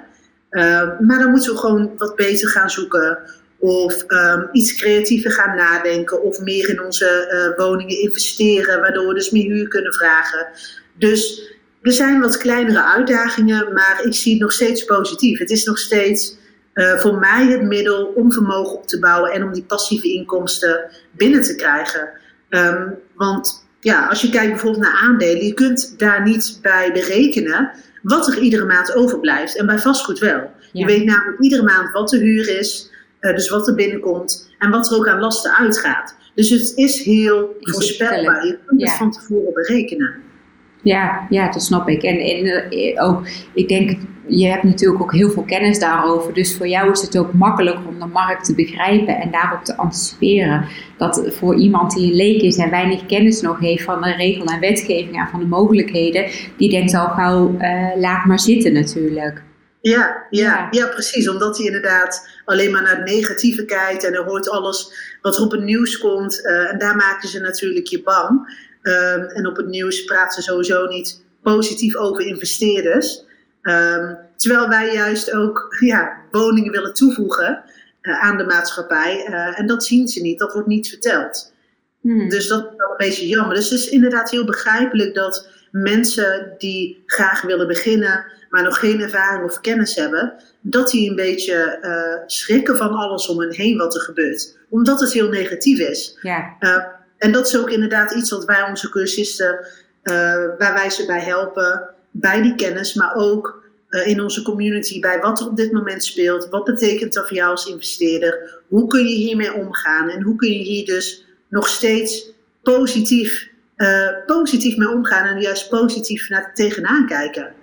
Uh, maar dan moeten we gewoon wat beter gaan zoeken. Of iets creatiever gaan nadenken. Of meer in onze uh, woningen investeren. Waardoor we dus meer huur kunnen vragen. Dus er zijn wat kleinere uitdagingen. Maar ik zie het nog steeds positief. Het is nog steeds uh, voor mij het middel om vermogen op te bouwen. En om die passieve inkomsten binnen te krijgen. Um, want ja, als je kijkt bijvoorbeeld naar aandelen. Je kunt daar niet bij berekenen wat er iedere maand overblijft. En bij vastgoed wel. Je weet namelijk iedere maand wat de huur is, uh, dus wat er binnenkomt en wat er ook aan lasten uitgaat. Dus het is heel voorspelbaar. Je kunt het van tevoren berekenen. Ja, ja, dat snap ik. En, en eh, ook, ik denk, je hebt natuurlijk ook heel veel kennis daarover. Dus voor jou is het ook makkelijker om de markt te begrijpen en daarop te anticiperen. Dat voor iemand die een leek is en weinig kennis nog heeft van de regel en wetgeving en van de mogelijkheden, die denkt al gauw, uh, laat maar zitten natuurlijk. Ja, ja, ja, precies. Omdat hij inderdaad alleen maar naar het negatieve kijkt en er hoort alles wat er op het nieuws komt. Uh, en daar maken ze natuurlijk je bang. Um, en op het nieuws praten ze sowieso niet positief over investeerders. Um, terwijl wij juist ook ja, woningen willen toevoegen uh, aan de maatschappij. Uh, en dat zien ze niet, dat wordt niet verteld. Hmm. Dus dat is wel een beetje jammer. Dus het is inderdaad heel begrijpelijk dat mensen die graag willen beginnen, maar nog geen ervaring of kennis hebben, dat die een beetje uh, schrikken van alles om hen heen wat er gebeurt. Omdat het heel negatief is. Ja. En dat is ook inderdaad iets wat wij onze cursisten, uh, waar wij ze bij helpen, bij die kennis, maar ook uh, in onze community, bij wat er op dit moment speelt. Wat betekent dat voor jou als investeerder? Hoe kun je hiermee omgaan? En hoe kun je hier dus nog steeds positief, uh, positief mee omgaan en juist positief naar tegenaan kijken?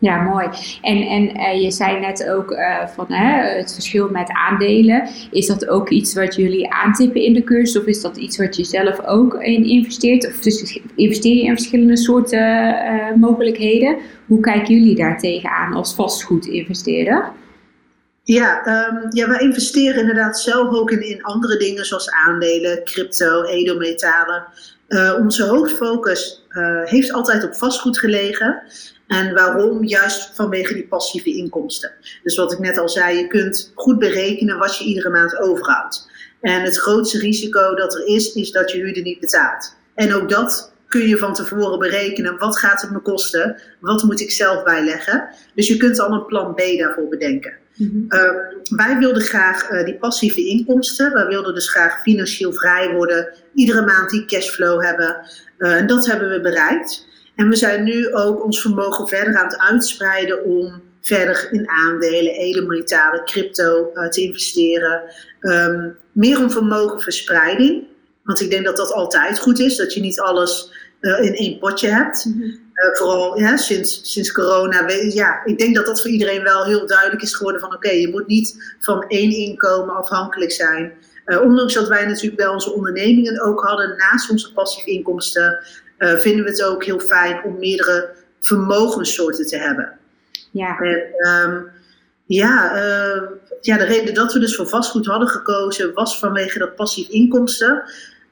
Ja, mooi. En, en uh, je zei net ook uh, van het verschil met aandelen. Is dat ook iets wat jullie aantippen in de cursus? Of is dat iets wat je zelf ook in investeert? Of dus investeer je in verschillende soorten uh, mogelijkheden? Hoe kijken jullie daar tegenaan als vastgoedinvesteerder? Ja, um, ja, wij investeren inderdaad zelf ook in, in andere dingen zoals aandelen, crypto, edelmetalen. onze hoofdfocus heeft altijd op vastgoed gelegen. En waarom? Juist vanwege die passieve inkomsten. Dus wat ik net al zei, je kunt goed berekenen wat je iedere maand overhoudt. En het grootste risico dat er is, is dat je huurder niet betaalt. En ook dat kun je van tevoren berekenen. Wat gaat het me kosten? Wat moet ik zelf bijleggen? Dus je kunt al een plan B daarvoor bedenken. Mm-hmm. Uh, wij wilden graag uh, die passieve inkomsten. Wij wilden dus graag financieel vrij worden. Iedere maand die cashflow hebben. Uh, en dat hebben we bereikt. En we zijn nu ook ons vermogen verder aan het uitspreiden om verder in aandelen, edelmetalen, crypto uh, te investeren. Um, meer om vermogenverspreiding. Want ik denk dat dat altijd goed is, dat je niet alles in één potje hebt. vooral ja, sinds, sinds corona. Ja, ik denk dat dat voor iedereen wel heel duidelijk is geworden van oké, je moet niet van één inkomen afhankelijk zijn. ondanks dat wij natuurlijk bij onze ondernemingen ook hadden, naast onze passieve inkomsten, vinden we het ook heel fijn om meerdere vermogenssoorten te hebben. Ja. En, ehm, ja, uh, ja, de reden dat we dus voor vastgoed hadden gekozen was vanwege dat passief inkomsten.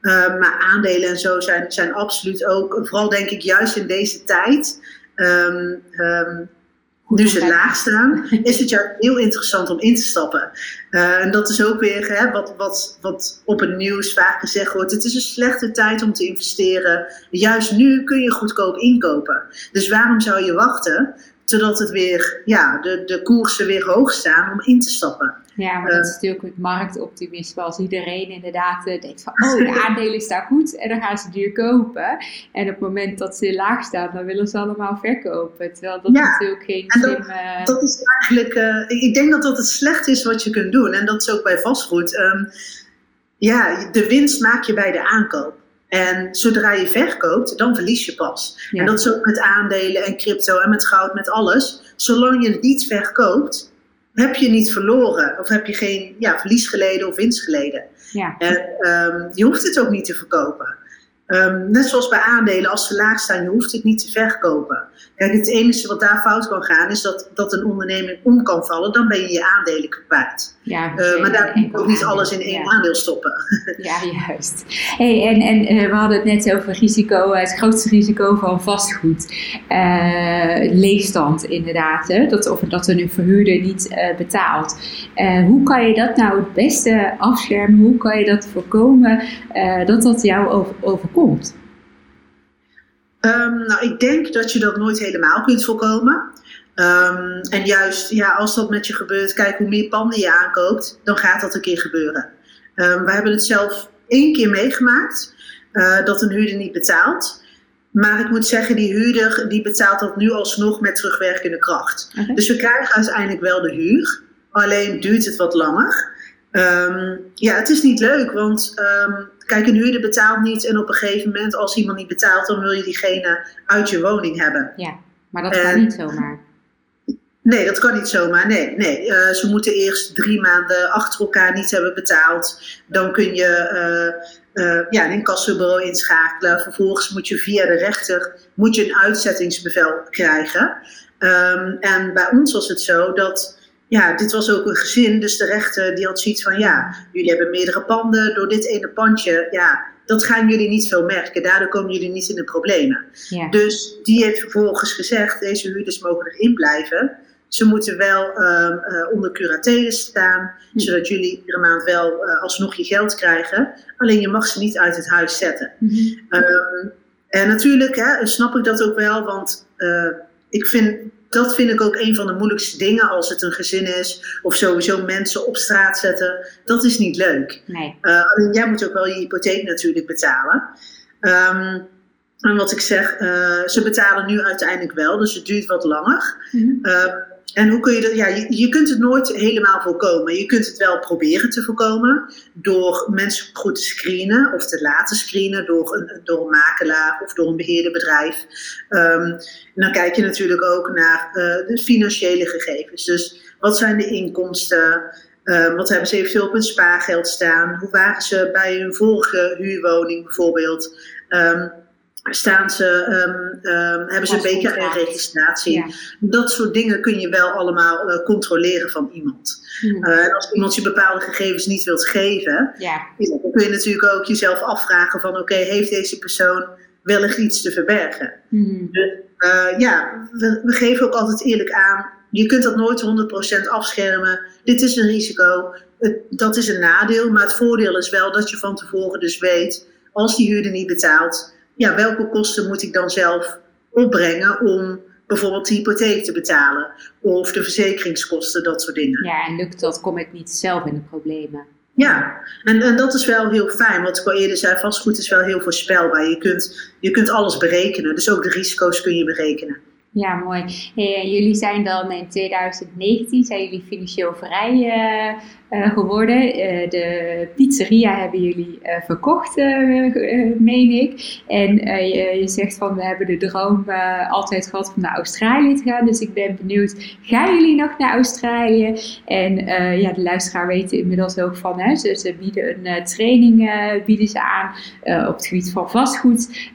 Uh, maar aandelen en zo zijn, zijn absoluut ook, vooral denk ik juist in deze tijd, um, um, nu ze laag staan, is het juist heel interessant om in te stappen. Uh, en dat is ook weer hè, wat, wat, wat op het nieuws vaak gezegd wordt. Het is een slechte tijd om te investeren. Juist nu kun je goedkoop inkopen. Dus waarom zou je wachten? Zodat het weer, ja, de, de koersen weer hoog staan om in te stappen. Ja, maar dat is natuurlijk het marktoptimisme. Als iedereen inderdaad uh, denkt van, oh, de aandelen staan goed en dan gaan ze duur kopen. En op het moment dat ze laag staan, dan willen ze allemaal verkopen. Terwijl dat natuurlijk geen slim... Dat, dat is eigenlijk, uh, ik denk dat dat het slecht is wat je kunt doen. En dat is ook bij vastgoed. Um, ja, de winst maak je bij de aankoop. En zodra je verkoopt, dan verlies je pas. En dat is ook met aandelen en crypto en met goud, met alles. Zolang je het niet verkoopt, heb je niet verloren. Of heb je geen ja, verlies geleden of winst geleden. Ja. En um, je hoeft het ook niet te verkopen. Um, net zoals bij aandelen, als ze laag staan, je hoeft het niet te verkopen. Kijk, het enige wat daar fout kan gaan, is dat, dat een onderneming om kan vallen. Dan ben je je aandelen kwijt. Ja, uh, maar daar moet je ook niet alles in één aandeel stoppen. Ja, juist. Hey, en en uh, we hadden het net over risico, het grootste risico van vastgoed. Leegstand inderdaad, hè? Dat, of dat een verhuurder niet betaalt. hoe kan je dat nou het beste afschermen? Hoe kan je dat voorkomen dat dat jou over, overkomt? Um, nou, ik denk dat je dat nooit helemaal kunt voorkomen. Um, en juist, ja, als dat met je gebeurt, kijk hoe meer panden je aankoopt, dan gaat dat een keer gebeuren. Um, we hebben het zelf één keer meegemaakt uh, dat een huurder niet betaalt. Maar ik moet zeggen, die huurder die betaalt dat nu alsnog met terugwerkende kracht. Okay. Dus we krijgen uiteindelijk wel de huur, alleen duurt het wat langer. Um, ja, het is niet leuk, want um, kijk, een huurder betaalt niet en op een gegeven moment, als iemand niet betaalt, dan wil je diegene uit je woning hebben. Ja, maar dat kan niet zomaar. Nee, dat kan niet zomaar. Nee, nee. Uh, ze moeten eerst drie maanden achter elkaar niet hebben betaald. Dan kun je uh, uh, ja, een incassobureau inschakelen. Vervolgens moet je via de rechter moet je een uitzettingsbevel krijgen. Um, en bij ons was het zo dat ja, dit was ook een gezin, dus de rechter die had zoiets van, ja, jullie hebben meerdere panden, door dit ene pandje, ja, dat gaan jullie niet veel merken, daardoor komen jullie niet in de problemen. Ja. Dus die heeft vervolgens gezegd, deze huurders mogen erin blijven. Ze moeten wel uh, uh, onder curatele staan, hm. zodat jullie iedere maand wel uh, alsnog je geld krijgen. Alleen je mag ze niet uit het huis zetten. -hmm. um, en natuurlijk hè, snap ik dat ook wel, want ik vind dat vind ik ook een van de moeilijkste dingen als het een gezin is. Of sowieso mensen op straat zetten. Dat is niet leuk. Nee. Uh, alleen jij moet ook wel je hypotheek natuurlijk betalen. Um, en wat ik zeg, uh, ze betalen nu uiteindelijk wel, dus het duurt wat langer. Mm -hmm. uh, en hoe kun je dat? Ja, je, kunt het nooit helemaal voorkomen. Je kunt het wel proberen te voorkomen door mensen goed te screenen of te laten screenen door een, door makelaar of door een beheerderbedrijf. En dan kijk je natuurlijk ook naar uh, de financiële gegevens. Dus wat zijn de inkomsten? Um, wat hebben ze eventueel op hun spaargeld staan? Hoe waren ze bij hun vorige huurwoning bijvoorbeeld? Um, staan ze, um, um, hebben ze een BKR-registratie. Ja. Dat soort dingen kun je wel allemaal uh, controleren van iemand. Hmm. Uh, en als iemand je bepaalde gegevens niet wilt geven, ja. dan kun je natuurlijk ook jezelf afvragen van oké, okay, heeft deze persoon wellicht iets te verbergen? Hmm. Uh, ja, we, we, geven ook altijd eerlijk aan, je kunt dat nooit 100% afschermen. Dit is een risico, het, dat is een nadeel, maar het voordeel is wel dat je van tevoren dus weet, als die huurder niet betaalt, ja, welke kosten moet ik dan zelf opbrengen om bijvoorbeeld de hypotheek te betalen of de verzekeringskosten, dat soort dingen. Ja, en lukt dat, kom ik niet zelf in de problemen. Ja, en, en dat is wel heel fijn. Wat ik al eerder zei, vastgoed is wel heel voorspelbaar. Je kunt, je kunt alles berekenen, dus ook de risico's kun je berekenen. Ja, mooi. Hey, jullie zijn dan in 2019 zijn jullie financieel vrij uh, geworden. Uh, de pizzeria hebben jullie uh, verkocht, meen ik. En je, je, zegt van we hebben de droom altijd gehad om naar Australië te gaan. Dus ik ben benieuwd, gaan jullie nog naar Australië? En ja, de luisteraar weet inmiddels ook van, hè, ze, ze bieden een training bieden ze aan op het gebied van vastgoed.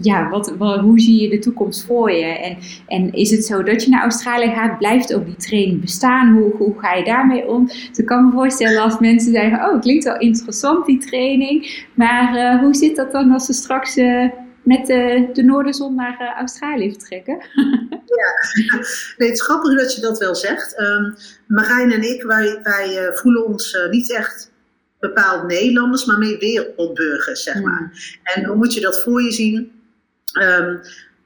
ja, wat, wat, hoe zie je de toekomst voor je? En, en is het zo dat je naar Australië gaat? Blijft ook die training bestaan? Hoe, hoe ga je daarmee om. Dus ik kan me voorstellen als mensen zeggen, oh, klinkt wel interessant die training. Maar uh, hoe zit dat dan als ze straks uh, met de, de Noorderzon naar uh, Australië vertrekken? ja, nee, het is grappig dat je dat wel zegt. Um, Marijn en ik, wij, wij voelen ons niet echt bepaald Nederlanders, maar meer wereldburgers, zeg maar. Hmm. En hoe moet je dat voor je zien? Um,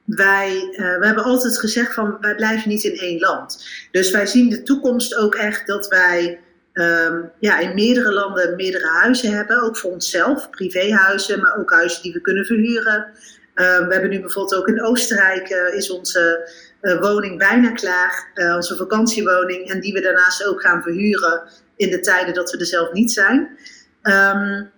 wij, we hebben altijd gezegd van wij blijven niet in één land. Dus wij zien de toekomst ook echt dat wij um, ja, in meerdere landen meerdere huizen hebben. Ook voor onszelf, privéhuizen, maar ook huizen die we kunnen verhuren. Uh, we hebben nu bijvoorbeeld ook in Oostenrijk uh, is onze woning bijna klaar. onze vakantiewoning. En die we daarnaast ook gaan verhuren in de tijden dat we er zelf niet zijn. Um,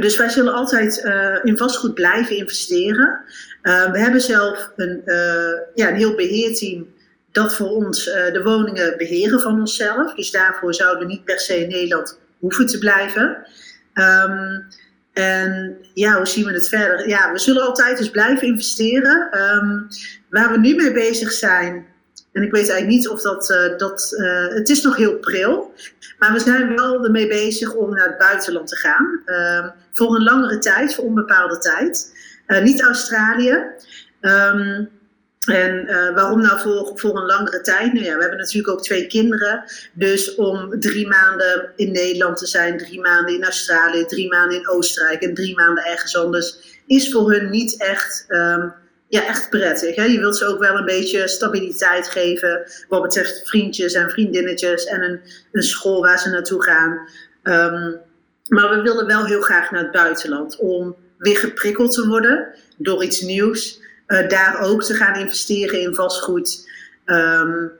dus wij zullen altijd in vastgoed blijven investeren. Uh, we hebben zelf een, uh, ja, een heel beheerteam dat voor ons uh, de woningen beheren van onszelf. Dus daarvoor zouden we niet per se in Nederland hoeven te blijven. Um, en ja, hoe zien we het verder? Ja, we zullen altijd dus blijven investeren. Um, waar we nu mee bezig zijn, en ik weet eigenlijk niet of dat, dat het is nog heel pril, maar we zijn wel ermee bezig om naar het buitenland te gaan. Uh, voor een langere tijd, voor onbepaalde tijd. Eh, niet Australië. Um, en uh, waarom nou voor, voor een langere tijd? Nou ja, we hebben natuurlijk ook twee kinderen. Dus om drie maanden in Nederland te zijn, drie maanden in Australië, drie maanden in Oostenrijk en drie maanden ergens anders, is voor hun niet echt, um, ja, echt prettig. Hè? Je wilt ze ook wel een beetje stabiliteit geven wat betreft vriendjes en vriendinnetjes en een, een school waar ze naartoe gaan. Um, maar we willen wel heel graag naar het buitenland om weer geprikkeld te worden door iets nieuws. Uh, daar ook te gaan investeren in vastgoed. Um,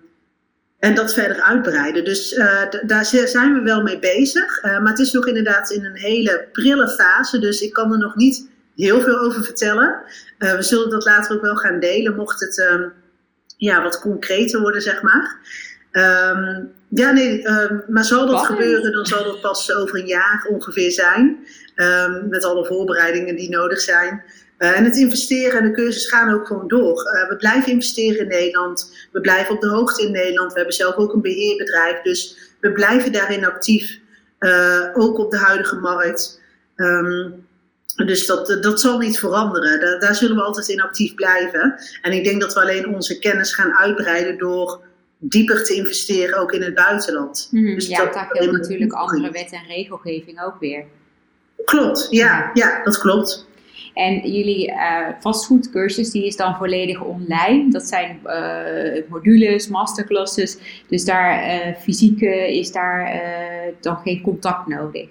en dat verder uitbreiden. Dus uh, daar zijn we wel mee bezig. Uh, maar het is nog inderdaad in een hele prille fase. Dus ik kan er nog niet heel veel over vertellen. we zullen dat later ook wel gaan delen, mocht het um, ja, wat concreter worden, zeg maar. Um, ja, nee, maar zal dat gebeuren, dan zal dat pas over een jaar ongeveer zijn. Um, met alle voorbereidingen die nodig zijn. Uh, en het investeren en de cursus gaan ook gewoon door. Uh, we blijven investeren in Nederland. We blijven op de hoogte in Nederland. We hebben zelf ook een beheerbedrijf. Dus we blijven daarin actief. Uh, ook op de huidige markt. Um, dus dat, dat zal niet veranderen. Daar, daar zullen we altijd in actief blijven. En ik denk dat we alleen onze kennis gaan uitbreiden door dieper te investeren ook in het buitenland. Mm, dus ja, dat, daar geldt natuurlijk andere wet en regelgeving ook weer. Klopt, ja, ja, dat klopt. En jullie uh, vastgoedcursus die is dan volledig online. Dat zijn uh, modules, masterclasses. Dus daar uh, fysiek is daar dan geen contact nodig.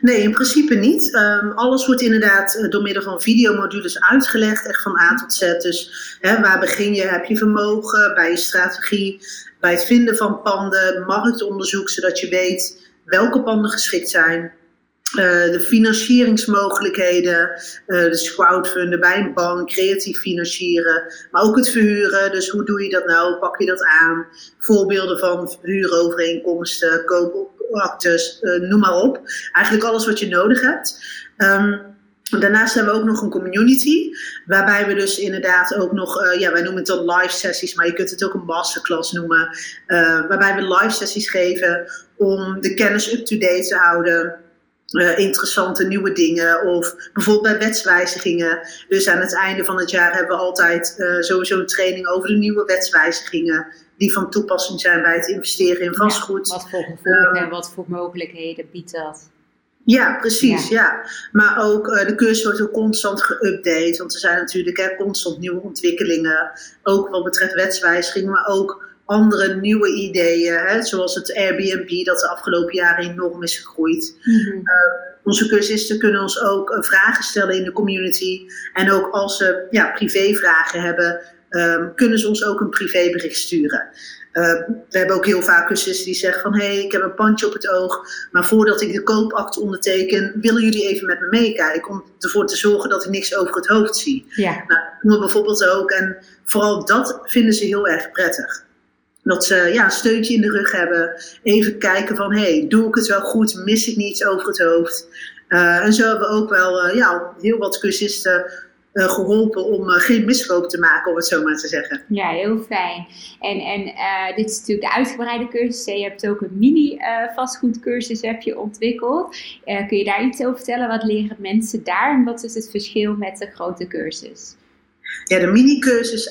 Nee, in principe niet. Um, alles wordt inderdaad door middel van videomodules uitgelegd, echt van A tot Z. Dus hè, waar begin je? Heb je vermogen bij je strategie, bij het vinden van panden, marktonderzoek, zodat je weet welke panden geschikt zijn. Uh, de financieringsmogelijkheden, uh, dus crowdfunden bij een bank, creatief financieren, maar ook het verhuren. Dus hoe doe je dat nou? Pak je dat aan? Voorbeelden van huurovereenkomsten, koopaktes, uh, noem maar op. Eigenlijk alles wat je nodig hebt. Um, Daarnaast hebben we ook nog een community, waarbij we dus inderdaad ook nog, ja, wij noemen het dan live sessies, maar je kunt het ook een masterclass noemen, waarbij we live sessies geven om de kennis up-to-date te houden, uh, interessante nieuwe dingen of bijvoorbeeld bij wetswijzigingen. Dus aan het einde van het jaar hebben we altijd uh, sowieso een training over de nieuwe wetswijzigingen die van toepassing zijn bij het investeren in vastgoed. wat voor gevolgen en wat voor mogelijkheden biedt dat? Ja, precies, ja. Maar ook uh, de cursus wordt ook constant geüpdate, want er zijn natuurlijk hè, constant nieuwe ontwikkelingen, ook wat betreft wetswijzigingen, maar ook andere nieuwe ideeën, hè, zoals het Airbnb dat de afgelopen jaren enorm is gegroeid. Mhm. onze cursisten kunnen ons ook vragen stellen in de community. En ook als ze ja, privévragen hebben, um, kunnen ze ons ook een privébericht sturen. Uh, we hebben ook heel vaak cursisten die zeggen van hé, hey, ik heb een pandje op het oog, maar voordat ik de koopakte onderteken, willen jullie even met me meekijken om ervoor te zorgen dat ik niks over het hoofd zie. Ja. Nou, dat doen we bijvoorbeeld ook en vooral dat vinden ze heel erg prettig. Dat ze ja, een steuntje in de rug hebben, even kijken van hey, doe ik het wel goed, mis ik niets over het hoofd. Uh, en zo hebben we ook wel uh, ja, heel wat cursisten uh, geholpen om geen miskoop te maken, om het zo maar te zeggen. Ja, heel fijn. En, en dit is natuurlijk de uitgebreide cursus. Je hebt ook een mini vastgoedcursus heb je ontwikkeld. kun je daar iets over vertellen? Wat leren mensen daar en wat is het verschil met de grote cursus? Ja, de mini-cursus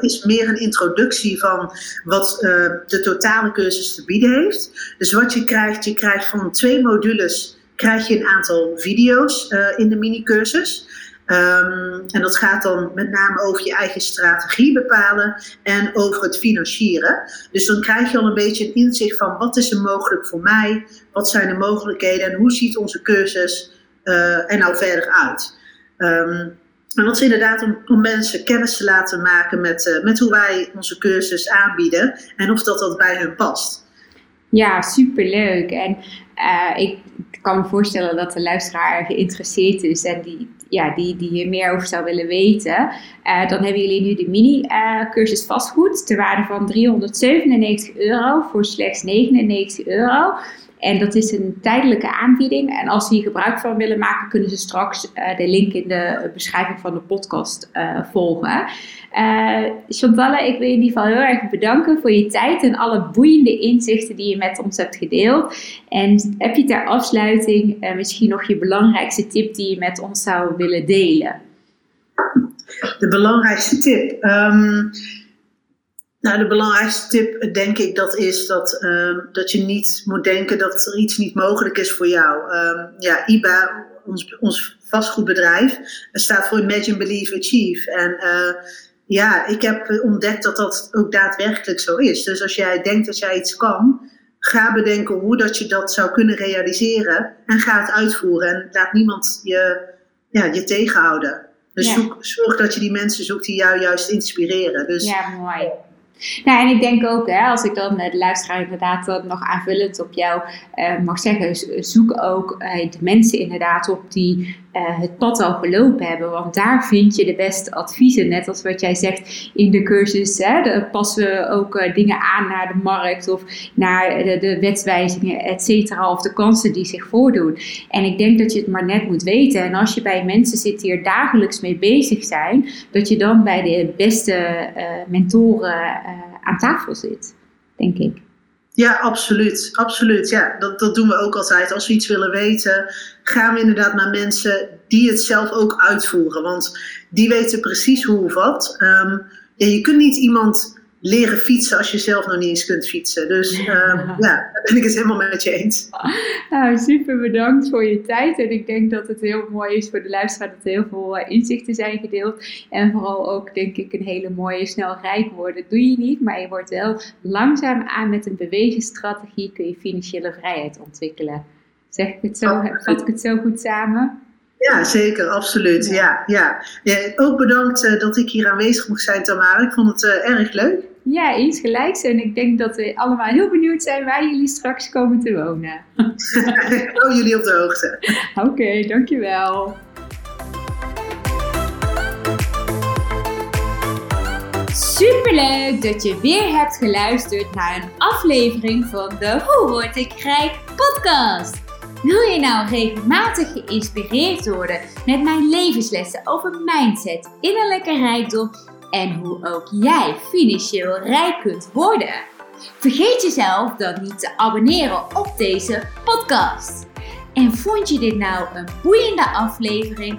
is meer een introductie van wat de totale cursus te bieden heeft. Dus wat je krijgt, je krijgt van twee modules krijg je een aantal video's in de mini-cursus. Um, en dat gaat dan met name over je eigen strategie bepalen en over het financieren. Dus dan krijg je al een beetje een inzicht van wat is er mogelijk voor mij, wat zijn de mogelijkheden en hoe ziet onze cursus uh, er nou verder uit. Um, en dat is inderdaad om, om, mensen kennis te laten maken met, uh, met hoe wij onze cursus aanbieden en of dat, dat bij hun past. Ja, superleuk. En uh, ik kan me voorstellen dat de luisteraar geïnteresseerd is en die, ja, die, die hier meer over zou willen weten, uh, dan hebben jullie nu de mini-cursus vastgoed ter waarde van 397 euro voor slechts 99 euro. En dat is een tijdelijke aanbieding. En als ze hier gebruik van willen maken, kunnen ze straks uh, de link in de beschrijving van de podcast uh, volgen. Uh, Chantalle, ik wil je in ieder geval heel erg bedanken voor je tijd en alle boeiende inzichten die je met ons hebt gedeeld. En heb je ter afsluiting misschien nog je belangrijkste tip die je met ons zou willen delen? De belangrijkste tip. Um, nou, de belangrijkste tip, denk ik, dat is dat, uh, dat je niet moet denken dat er iets niet mogelijk is voor jou. Uh, ja, IBA, ons, ons vastgoedbedrijf, staat voor Imagine, Believe, Achieve. En uh, ja, ik heb ontdekt dat dat ook daadwerkelijk zo is. Dus als jij denkt dat jij iets kan, ga bedenken hoe dat je dat zou kunnen realiseren en ga het uitvoeren. En laat niemand je, ja, je tegenhouden. Dus zoek, zorg dat je die mensen zoekt die jou juist inspireren. Dus, ja, mooi. Nou, en ik denk ook, hè, als ik dan de luisteraar inderdaad dan nog aanvullend op jou uh, mag zeggen, zoek ook de mensen inderdaad op die uh, het pad al gelopen hebben. Want daar vind je de beste adviezen. Net als wat jij zegt in de cursus. Passen we ook dingen aan naar de markt of naar de, de wetswijzigingen, et cetera. Of de kansen die zich voordoen. En ik denk dat je het maar net moet weten. En als je bij mensen zit die er dagelijks mee bezig zijn, dat je dan bij de beste mentoren aan tafel zit, denk ik. Ja, absoluut. Absoluut. Ja, dat, dat doen we ook altijd. Als we iets willen weten, gaan we inderdaad naar mensen die het zelf ook uitvoeren. Want die weten precies hoe of wat. Um, ja, je kunt niet iemand leren fietsen als je zelf nog niet eens kunt fietsen. Dus uh, ja, daar ben ik het helemaal met je eens. Nou, super bedankt voor je tijd. En ik denk dat het heel mooi is voor de luisteraar dat er heel veel uh, inzichten zijn gedeeld. En vooral ook, denk ik, een hele mooie snel rijk worden. doe je niet, maar je wordt wel langzaam aan met een bewezen strategie kun je financiële vrijheid ontwikkelen. Zeg ik het zo, oh, vat ik het zo goed samen? Ja, zeker, absoluut. Ja. Ja, ja. ook bedankt uh, dat ik hier aanwezig mocht zijn, Tamara. Ik vond het uh, erg leuk. Ja, eens gelijk. En ik denk dat we allemaal heel benieuwd zijn waar jullie straks komen te wonen. oh, jullie op de hoogte. Oké, okay, dankjewel. Superleuk dat je weer hebt geluisterd naar een aflevering van de Hoe Word Ik Rijk podcast. Wil je nou regelmatig geïnspireerd worden met mijn levenslessen over mindset, innerlijke rijkdom en hoe ook jij financieel rijk kunt worden? Vergeet jezelf dan niet te abonneren op deze podcast. En vond je dit nou een boeiende aflevering?